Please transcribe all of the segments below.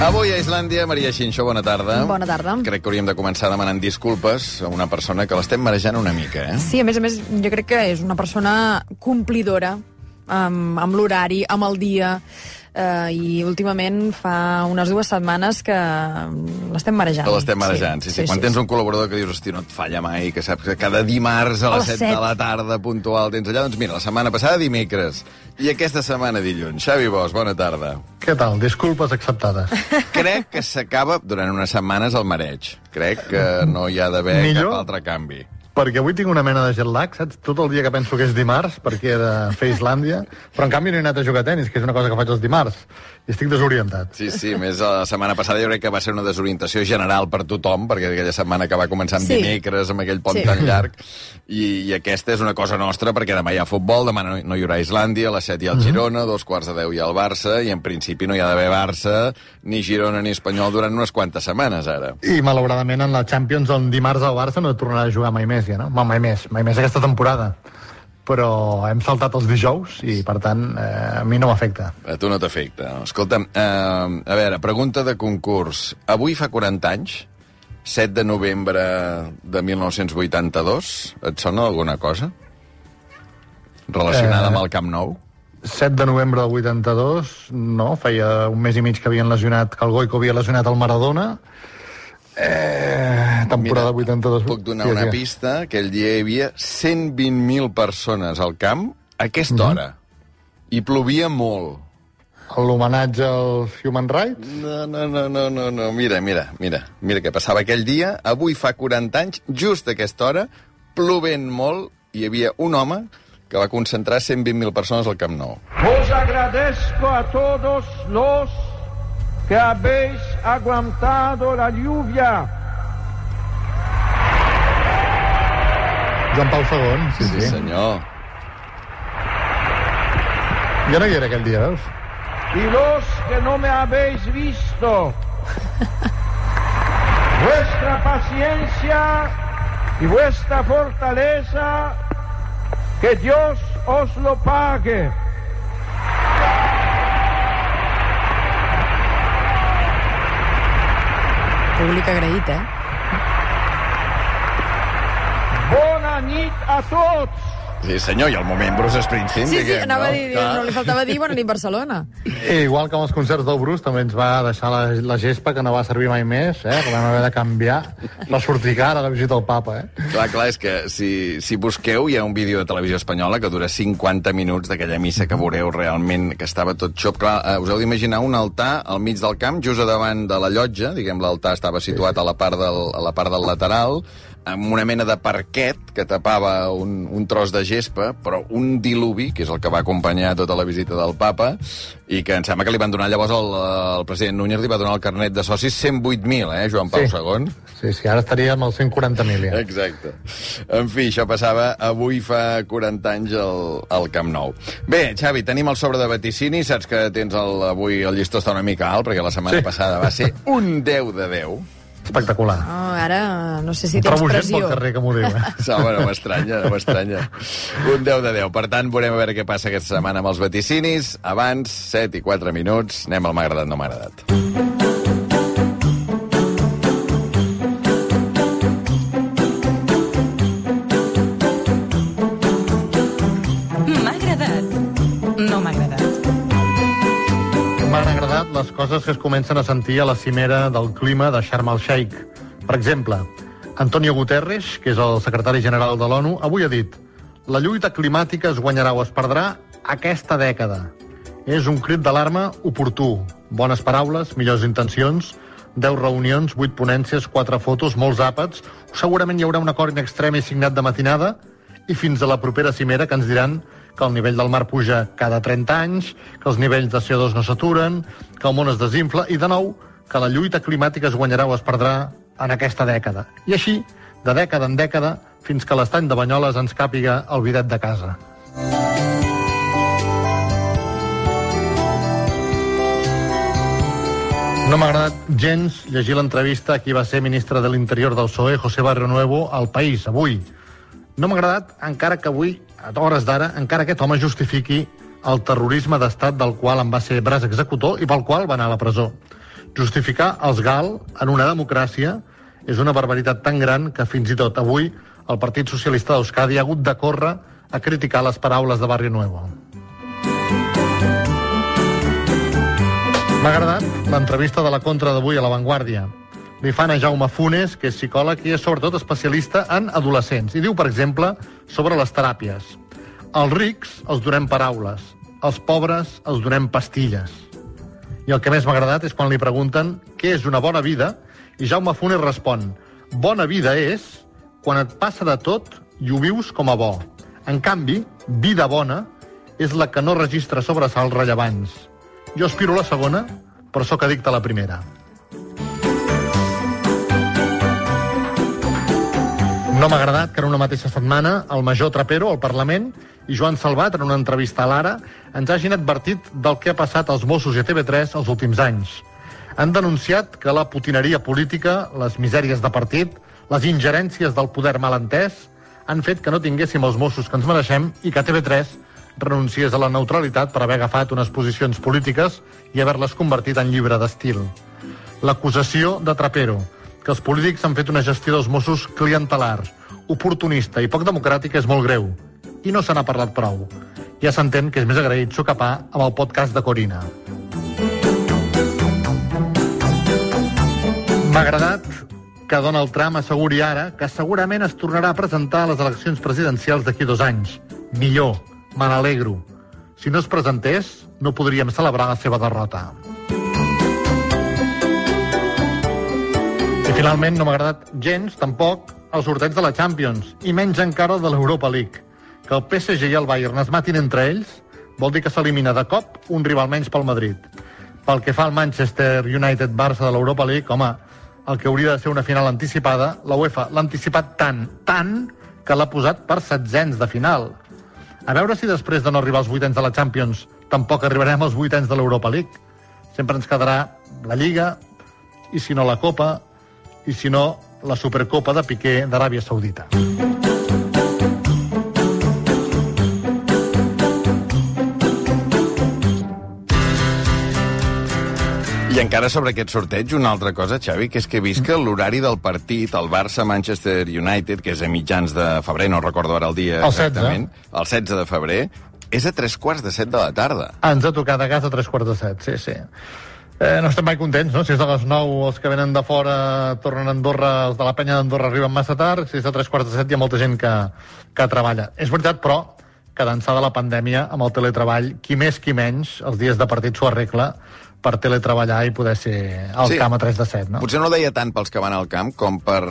Avui a Islàndia, Maria Xinxó, bona tarda. Bona tarda. Crec que hauríem de començar demanant disculpes a una persona que l'estem marejant una mica, eh? Sí, a més a més, jo crec que és una persona complidora amb, amb l'horari, amb el dia, eh, i últimament fa unes dues setmanes que l'estem marejant. Que l'estem marejant, sí, sí. sí, Quan tens un col·laborador que dius, hosti, no et falla mai, que saps que cada dimarts a les, A les 7 de la tarda puntual tens allà, doncs mira, la setmana passada dimecres, i aquesta setmana dilluns. Xavi Bosch, bona tarda. Què tal? Disculpes acceptades. Crec que s'acaba durant unes setmanes el mareig. Crec que no hi ha d'haver cap altre canvi. Perquè avui tinc una mena de jet lag, saps? Tot el dia que penso que és dimarts, perquè he de fer Islàndia, però en canvi no he anat a jugar a tennis, que és una cosa que faig els dimarts, i estic desorientat. Sí, sí, més la setmana passada jo crec que va ser una desorientació general per tothom, perquè aquella setmana que va començar amb Sí. dimecres, amb aquell pont Sí. tan llarg, i, i aquesta és una cosa nostra, perquè demà hi ha futbol, demà no, no hi haurà Islàndia, a les 7 hi ha el Girona, a dos quarts de 10 hi ha el Barça, i en principi no hi ha d'haver Barça, ni Girona ni Espanyol durant unes quantes setmanes, ara. I malauradament en la Champions, on dimarts al Barça no tornarà a jugar mai més, ja, no? Ma- Mai més, mai més aquesta temporada. Però hem saltat els dijous i, per tant, eh, a mi no m'afecta. A tu no t'afecta. Escolta'm, eh, a veure, pregunta de concurs. Avui fa 40 anys, 7 de novembre de 1982, et sona alguna cosa? Relacionada Eh. amb el Camp Nou? 7 de novembre del 82, no, feia un mes i mig que havien lesionat, que el Goico havia lesionat el Maradona. Eh, temporada 82. Puc donar Sí, una sí. pista. Aquell dia hi havia 120.000 persones al camp a aquesta Mhm. hora. I plovia molt. L'homenatge als Human Rights? No, no, no, no, no, no. Mira, mira, mira. Mira què passava aquell dia. Avui fa 40 anys, just a aquesta hora, plovent molt, hi havia un home que va concentrar 120.000 persones al Camp Nou. Os agradezco a todos los que habéis aguantado la lluvia. Joan Pau II, sí, sí. senyor. Jo no hi era aquell dia, veus? Y los que no me habéis visto. Vuestra paciencia y vuestra fortaleza, que Dios os lo pague. Públic agraït, eh? Bona nit a tots. Sí, senyor, i al moment Bruce Springsteen, Sí, sí, diguem, anava no? a dir, no li faltava dir Bona nit Barcelona. I igual que amb els concerts del Bruce, també ens va deixar la, la gespa, que no va servir mai més, eh? que vam haver de canviar la sorticada a la visita al papa. Eh? Clar, clar, és que si, si busqueu hi ha un vídeo de televisió espanyola que dura 50 minuts d'aquella missa que veureu realment que estava tot xop. Clar, eh, us heu d'imaginar un altar al mig del camp, just a davant de la llotja, diguem, l'altar estava situat a la part del, a la part del lateral, amb una mena de parquet que tapava un, un tros de gespa, però un diluvi, que és el que va acompanyar tota la visita del papa, i que em sembla que li van donar llavors el, el president Núñez li va donar el carnet de socis 108.000, eh, Joan Pau Sí. II. Sí, sí, ara estaríem als 140.000 ja. Exacte. En fi, això passava avui fa 40 anys al, al Camp Nou. Bé, Xavi, tenim el sobre de vaticini. Saps que tens el, avui el llistó està una mica alt, perquè la setmana Sí. passada va ser un 10 de 10. Espectacular. Oh, ara no sé si tens Trobo gent pressió. pel carrer que m'ho diu. Eh? No m'estranya, no m'estranya. Un 10 de 10. Per tant, veurem a veure què passa aquesta setmana amb els vaticinis. Abans, 7 i 4 minuts, anem al m'ha agradat, no m'ha agradat. Coses que es comencen a sentir a la cimera del clima de Sharm el-Sheikh. Per exemple, Antonio Guterres, que és el secretari general de l'ONU, avui ha dit la lluita climàtica es guanyarà o es perdrà aquesta dècada. És un crit d'alarma oportú. Bones paraules, millors intencions, 10 reunions, 8 ponències, 4 fotos, molts àpats. Segurament hi haurà un acord in extremis signat de matinada i fins a la propera cimera que ens diran que el nivell del mar puja cada 30 anys, que els nivells de CO2 no s'aturen, que el món es desinfla i, de nou, que la lluita climàtica es guanyarà o es perdrà en aquesta dècada. I així, de dècada en dècada, fins que l'estany de Banyoles ens càpiga el bidet de casa. No m'ha agradat gens llegir l'entrevista a qui va ser ministre de l'Interior del PSOE, José Barrio Nuevo, al País, avui. No m'ha agradat, encara que avui, a hores d'ara, encara aquest home justifiqui el terrorisme d'estat del qual en va ser braç executor i pel qual va anar a la presó. Justificar els GAL en una democràcia és una barbaritat tan gran que fins i tot avui el Partit Socialista d'Euskadi ha hagut de córrer a criticar les paraules de Barrio Nuevo. M'ha agradat l'entrevista de la contra d'avui a La Vanguardia. Li fan a Jaume Funes, que és psicòleg i és sobretot especialista en adolescents. I diu, per exemple, sobre les teràpies. Els rics els donem paraules, els pobres els donem pastilles. I el que més m'ha agradat és quan li pregunten què és una bona vida i Jaume Funes respon bona vida és quan et passa de tot i ho vius com a bo. En canvi, vida bona és la que no registra sobresalts rellevants. Jo aspiro la segona, però sóc addicte a la primera. No m'ha agradat que en una mateixa setmana el major Trapero al Parlament i Joan Salvat, en una entrevista a l'Ara, ens hagin advertit del que ha passat als Mossos i a TV3 els últims anys. Han denunciat que la putineria política, les misèries de partit, les ingerències del poder malentès han fet que no tinguéssim els Mossos que ens mereixem i que TV3 renunciés a la neutralitat per haver agafat unes posicions polítiques i haver-les convertit en llibre d'estil. L'acusació de Trapero, que els polítics han fet una gestió dels Mossos clientelar, oportunista i poc democràtica és molt greu. I no se n'ha parlat prou. Ja s'entén que és més agraït socapar amb el podcast de Corina. M'ha agradat que Donald Trump asseguri ara que segurament es tornarà a presentar a les eleccions presidencials d'aquí dos anys. Millor, me n'alegro. Si no es presentés, no podríem celebrar la seva derrota. Finalment no m'ha agradat gens, tampoc, el sorteig de la Champions, i menys encara de l'Europa League. Que el PSG i el Bayern es matin entre ells vol dir que s'elimina de cop un rival menys pel Madrid. Pel que fa al Manchester United-Barça de l'Europa League, home, el que hauria de ser una final anticipada, la UEFA l'ha anticipat tant, tant, que l'ha posat per setzents de final. A veure si després de no arribar als vuitens de la Champions tampoc arribarem als vuitens de l'Europa League. Sempre ens quedarà la Lliga, i si no la Copa, i si no la Supercopa de Piqué d'Aràbia Saudita. I encara sobre aquest sorteig, una altra cosa, Xavi, que és que he vist que l'horari del partit, el Barça-Manchester United, que és a mitjans de febrer, no recordo ara el dia El 16. exactament, el 16 de febrer, és a tres quarts de set de la tarda. Ens ha tocat a casa a tres quarts de set, sí, sí. Eh, no estem mai contents, no? Si és a les 9 els que venen de fora tornen a Andorra, els de la penya d'Andorra arriben massa tard, si és a tres quarts de set hi ha molta gent que, que treballa. És veritat, però, que d'ençà de la pandèmia, amb el teletreball, qui més qui menys, els dies de partit s'ho arregla per teletreballar i poder ser al Sí. camp a 3 de 7, no? Potser no deia tant pels que van al camp com per,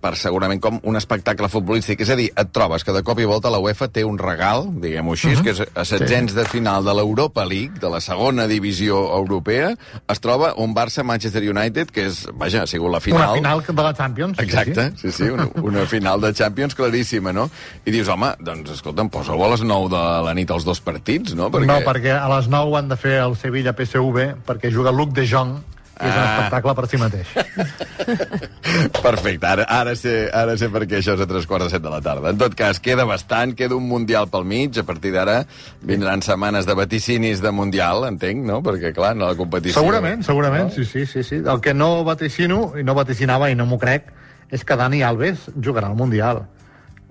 per segurament com un espectacle futbolístic. És a dir, et trobes que de cop i volta la UEFA té un regal, diguem-ho així, Mhm. que és a setzents de final de l'Europa League, de la segona divisió europea, es troba un Barça-Manchester United, que és, vaja, ha sigut la final. Una final de la Champions. sí, Exacte, Sí, sí, sí, una, una final de Champions claríssima, no? I dius, home, doncs, escolta'm, posa-ho a les 9 de la nit els dos partits, no? Perquè... No, perquè a les 9 han de fer el Sevilla-PSV perquè juga Luc de Jong i és un Ah. espectacle per si mateix. Perfecte, ara, ara, sé, ara sé per què això és a tres quarts de set de la tarda. En tot cas, queda bastant, queda un Mundial pel mig, a partir d'ara vindran setmanes de vaticinis de Mundial, entenc, no? Perquè, clar, no la competició... Segurament, segurament, sí, sí, sí, sí. El que no vaticino, i no vaticinava i no m'ho crec, és que Dani Alves jugarà al Mundial.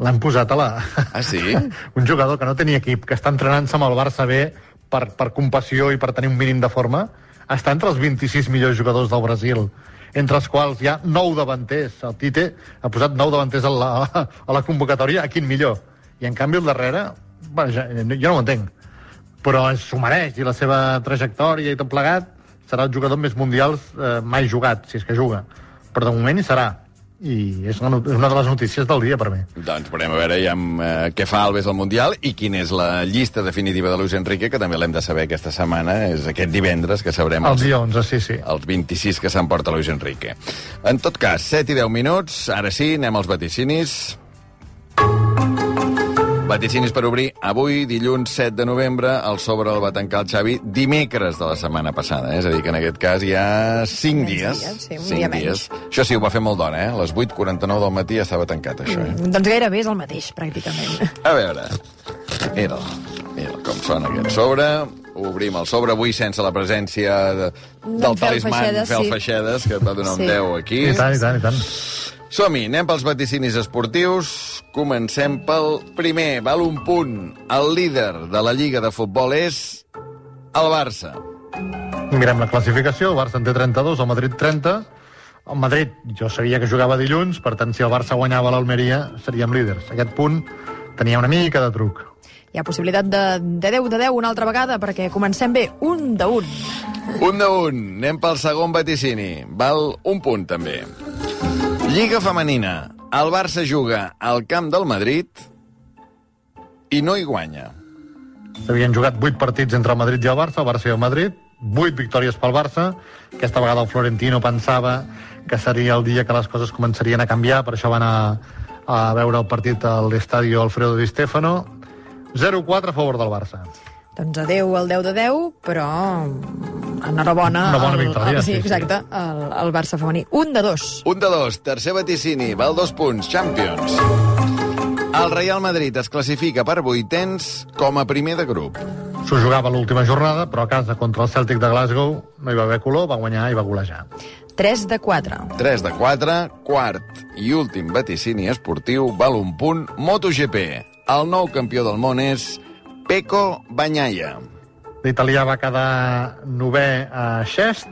L'han posat a la... Ah, sí? un jugador que no tenia equip, que està entrenant-se amb el Barça B per, per compassió i per tenir un mínim de forma, està entre els 26 millors jugadors del Brasil, entre els quals hi ha nou davanters. El Tite ha posat nou davanters a la, a la convocatòria, a quin millor. I en canvi el darrere, bueno, ja, jo no ho entenc, però s'ho mereix, i la seva trajectòria i tot plegat, serà el jugador més mundials eh, mai jugat, si és que juga. Però de moment hi serà. I és una, és una de les notícies del dia per mi. Doncs veurem a veure ja amb, eh, què fa Alves al Mundial i quina és la llista definitiva de Luis Enrique, que també l'hem de saber aquesta setmana, és aquest divendres que sabrem El els, dia 11, sí, sí. els 26 que s'emporta Luis Enrique. En tot cas, 7 i 10 minuts, ara sí, anem als vaticinis. Vaticinis per obrir avui, dilluns 7 de novembre, el sobre el va tancar el Xavi dimecres de la setmana passada. Eh? És a dir, que en aquest cas hi ha 5 Menys dies. dies, sí, un dia dies. menys. Això sí, ho va fer molt d'hora, eh? A les 8.49 del matí ja estava tancat, això, eh? Doncs gairebé és el mateix, pràcticament. A veure, mira, mira com sona aquest sobre. obrim el sobre avui sense la presència de, del Fel talisman Feixedes, Fel sí. Feixedes, que et va donar Sí. un 10 aquí. I tant, i tant, i tant. Som-hi, anem pels vaticinis esportius. Comencem pel primer, val un punt. El líder de la Lliga de Futbol és el Barça. Mirem la classificació, el Barça en té 32, el Madrid 30. El Madrid, jo sabia que jugava dilluns, per tant, si el Barça guanyava l'Almeria, seríem líders. Aquest punt tenia una mica de truc. Hi ha possibilitat de, de 10 de 10 una altra vegada, perquè comencem bé, un de un. Un de un. Anem pel segon vaticini. Val un punt, també. Lliga femenina. El Barça juga al camp del Madrid i no hi guanya. S'havien jugat 8 partits entre el Madrid i el Barça, el Barça i el Madrid, 8 victòries pel Barça. Aquesta vegada el Florentino pensava que seria el dia que les coses començarien a canviar, per això van a, a veure el partit a l'Estadio Alfredo Di Stefano. 0-4 a favor del Barça. Doncs adeu al 10 de 10, però enhorabona... Una bona victòria, al- sí, exacte, al, al Barça femení. Un de dos. Un de dos. Tercer vaticini. Val dos punts. Champions. El Real Madrid es classifica per vuitens com a primer de grup. S'ho jugava l'última jornada, però a casa contra el Celtic de Glasgow no hi va haver color, va guanyar i va golejar. 3 de 4. 3 de 4, quart i últim vaticini esportiu, val un punt, MotoGP. El nou campió del món és Pecco Bagnaia. L'italià va quedar novè a Xest,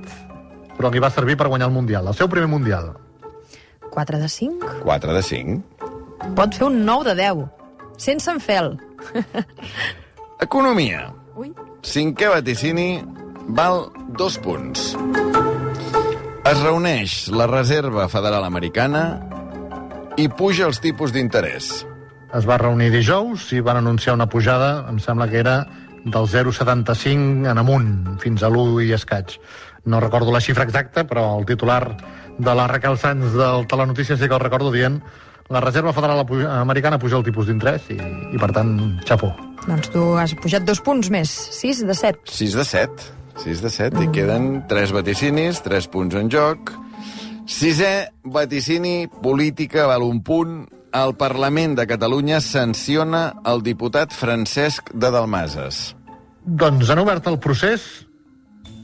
però li va servir per guanyar el Mundial, el seu primer Mundial. 4 de 5. 4 de 5. Pot fer un 9 de 10. Sense en fel. Economia. Ui. Cinquè vaticini val dos punts. Es reuneix la Reserva Federal Americana i puja els tipus d'interès. Es va reunir dijous i van anunciar una pujada, em sembla que era del 0,75 en amunt, fins a l'1 i escaig. No recordo la xifra exacta, però el titular de la Raquel Sanz del Telenotícies sí que el recordo dient la Reserva Federal Americana puja el tipus d'interès i, i, per tant, xapó. Doncs tu has pujat dos punts més. 6 de 7. 6 de 7. 6 de 7. I queden 3 vaticinis, 3 punts en joc. Sisè vaticini, política, val un punt. El Parlament de Catalunya sanciona el diputat Francesc de Dalmases. Doncs han obert el procés,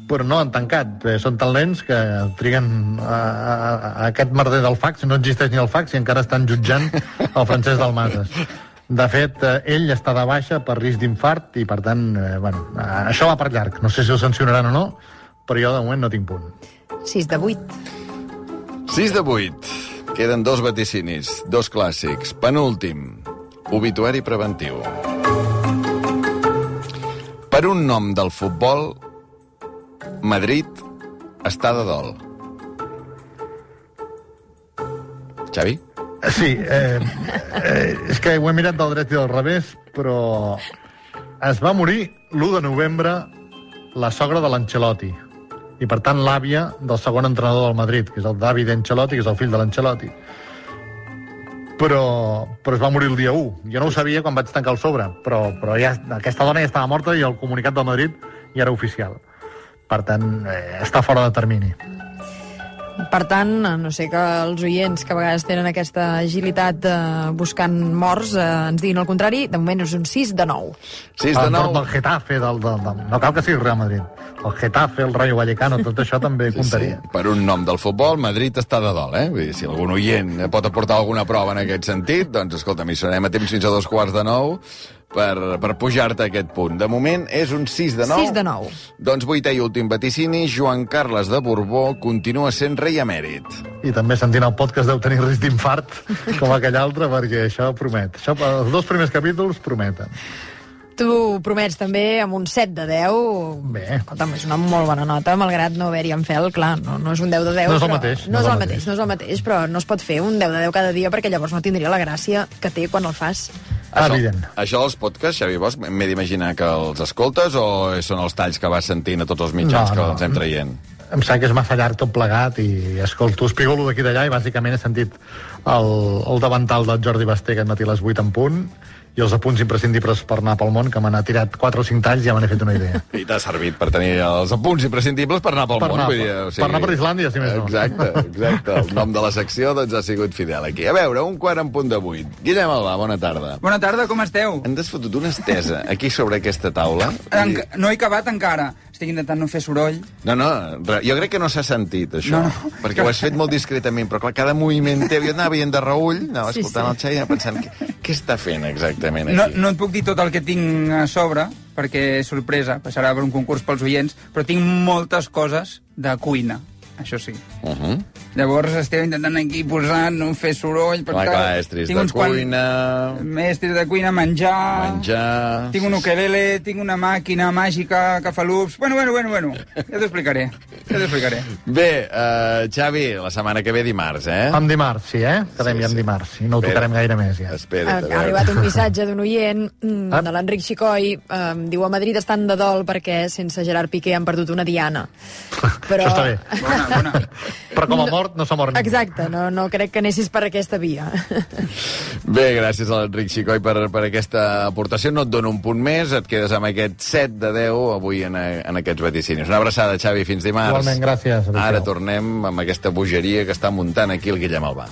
però no han tancat. Eh, són tan lents que triguen a, a, a aquest merder del fax, no existeix ni el fax i encara estan jutjant el Francesc Dalmases. De fet, eh, ell està de baixa per risc d'infart i, per tant, eh, bueno, eh, això va per llarg. No sé si el sancionaran o no, però jo de moment no tinc punt. 6 de 8. 6 de 8. Queden dos vaticinis, dos clàssics. Penúltim, obituari preventiu. Per un nom del futbol, Madrid està de dol. Xavi? Sí, eh, eh, és que ho he mirat del dret i del revés, però es va morir l'1 de novembre la sogra de l'Ancelotti i, per tant, l'àvia del segon entrenador del Madrid, que és el David Ancelotti, que és el fill de l'Ancelotti. Però, però es va morir el dia 1. Jo no ho sabia quan vaig tancar el sobre, però, però ja, aquesta dona ja estava morta i el comunicat del Madrid ja era oficial. Per tant, eh, està fora de termini. Per tant, a no sé que els oients que a vegades tenen aquesta agilitat eh, buscant morts eh, ens diguin el contrari, de moment és un 6 de 9. 6 de Entorn 9. del Getafe, del, del, del, no cal que sigui Real Madrid. El Getafe, el Rayo Vallecano, tot això també comptaria. Per un nom del futbol, Madrid està de dol, eh? Vull dir, si algun oient pot aportar alguna prova en aquest sentit, doncs, escolta, hi serem a temps fins a dos quarts de nou per, per pujar-te aquest punt. De moment és un 6 de 9. 6 de 9. Doncs vuitè i últim vaticini, Joan Carles de Borbó continua sent rei emèrit. I també sentint el podcast deu tenir risc d'infart, com aquell altre, perquè això promet. Això, els dos primers capítols prometen. Tu promets també amb un 7 de 10. Bé. Escolta'm, és una molt bona nota, malgrat no haver-hi en fel, clar, no, no és un 10 de 10. No és el mateix, No, és el mateix, no és el mateix, però no es pot fer un 10 de 10 cada dia perquè llavors no tindria la gràcia que té quan el fas. Ah, evident. Això dels podcasts, Xavi Bosch, m'he d'imaginar que els escoltes o són els talls que vas sentint a tots els mitjans No, que no. els anem traient? Em sap que és massa llarg tot plegat i escolto, espigolo d'aquí d'allà i bàsicament he sentit el, el davantal del Jordi Basté aquest matí a les 8 en punt i els apunts imprescindibles per anar pel món, que me n'ha tirat 4 o 5 talls i ja me n'he fet una idea. I t'ha servit per tenir els apunts imprescindibles per anar pel Per món. anar- vull dir, o per anar per Islàndia, si més no. Exacte, exacte. El nom de la secció doncs, ha sigut fidel aquí. A veure, un quart en punt de vuit. Guillem Albà, bona tarda. Bona tarda, com esteu? Hem desfotut una estesa aquí sobre aquesta taula. En, no he acabat encara. Estic intentant no fer soroll. No, no, jo crec que no s'ha sentit, això. No, no. Perquè ho has fet molt discretament, però clar, cada moviment teu... Jo anava veient de reull, anava Sí, escoltant sí. el Xavi pensant, què, què està fent exactament No, aquí? no et puc dir tot el que tinc a sobre, perquè sorpresa, passarà per un concurs pels oients, però tinc moltes coses de cuina, això sí. Uh -huh. Llavors estem intentant aquí posar, no fer soroll... Per Clar, tal. clar, estris Tinc de uns cuina, Mestres de cuina, menjar... menjar... Tinc un ukelele, tinc una màquina màgica que fa loops... Bueno, bueno, bueno, bueno. Ja t'ho explicaré. Ja t'ho explicaré. Bé, uh, Xavi, la setmana que ve dimarts, eh? Amb dimarts, sí, eh? Quedem Sí, ja amb sí. dimarts, i no ho Espera. tocarem gaire més, ja. Ha, Espera't, ha veure. arribat un missatge d'un oient mm, Ah. de l'Enric Xicoi. Eh, diu, a Madrid estan de dol perquè sense Gerard Piqué han perdut una diana. Però... Això està bé. Bona, bona. Però com a mort no s'ha mort ningú. Exacte, no, no crec que anessis per aquesta via. Bé, gràcies a l'Enric Xicoi per, per aquesta aportació. No et dono un punt més, et quedes amb aquest 7 de 10 avui en, en aquests vaticinis. Una abraçada, Xavi, fins dimarts. Igualment, gràcies. Ara tornem amb aquesta bogeria que està muntant aquí el Guillem Albà.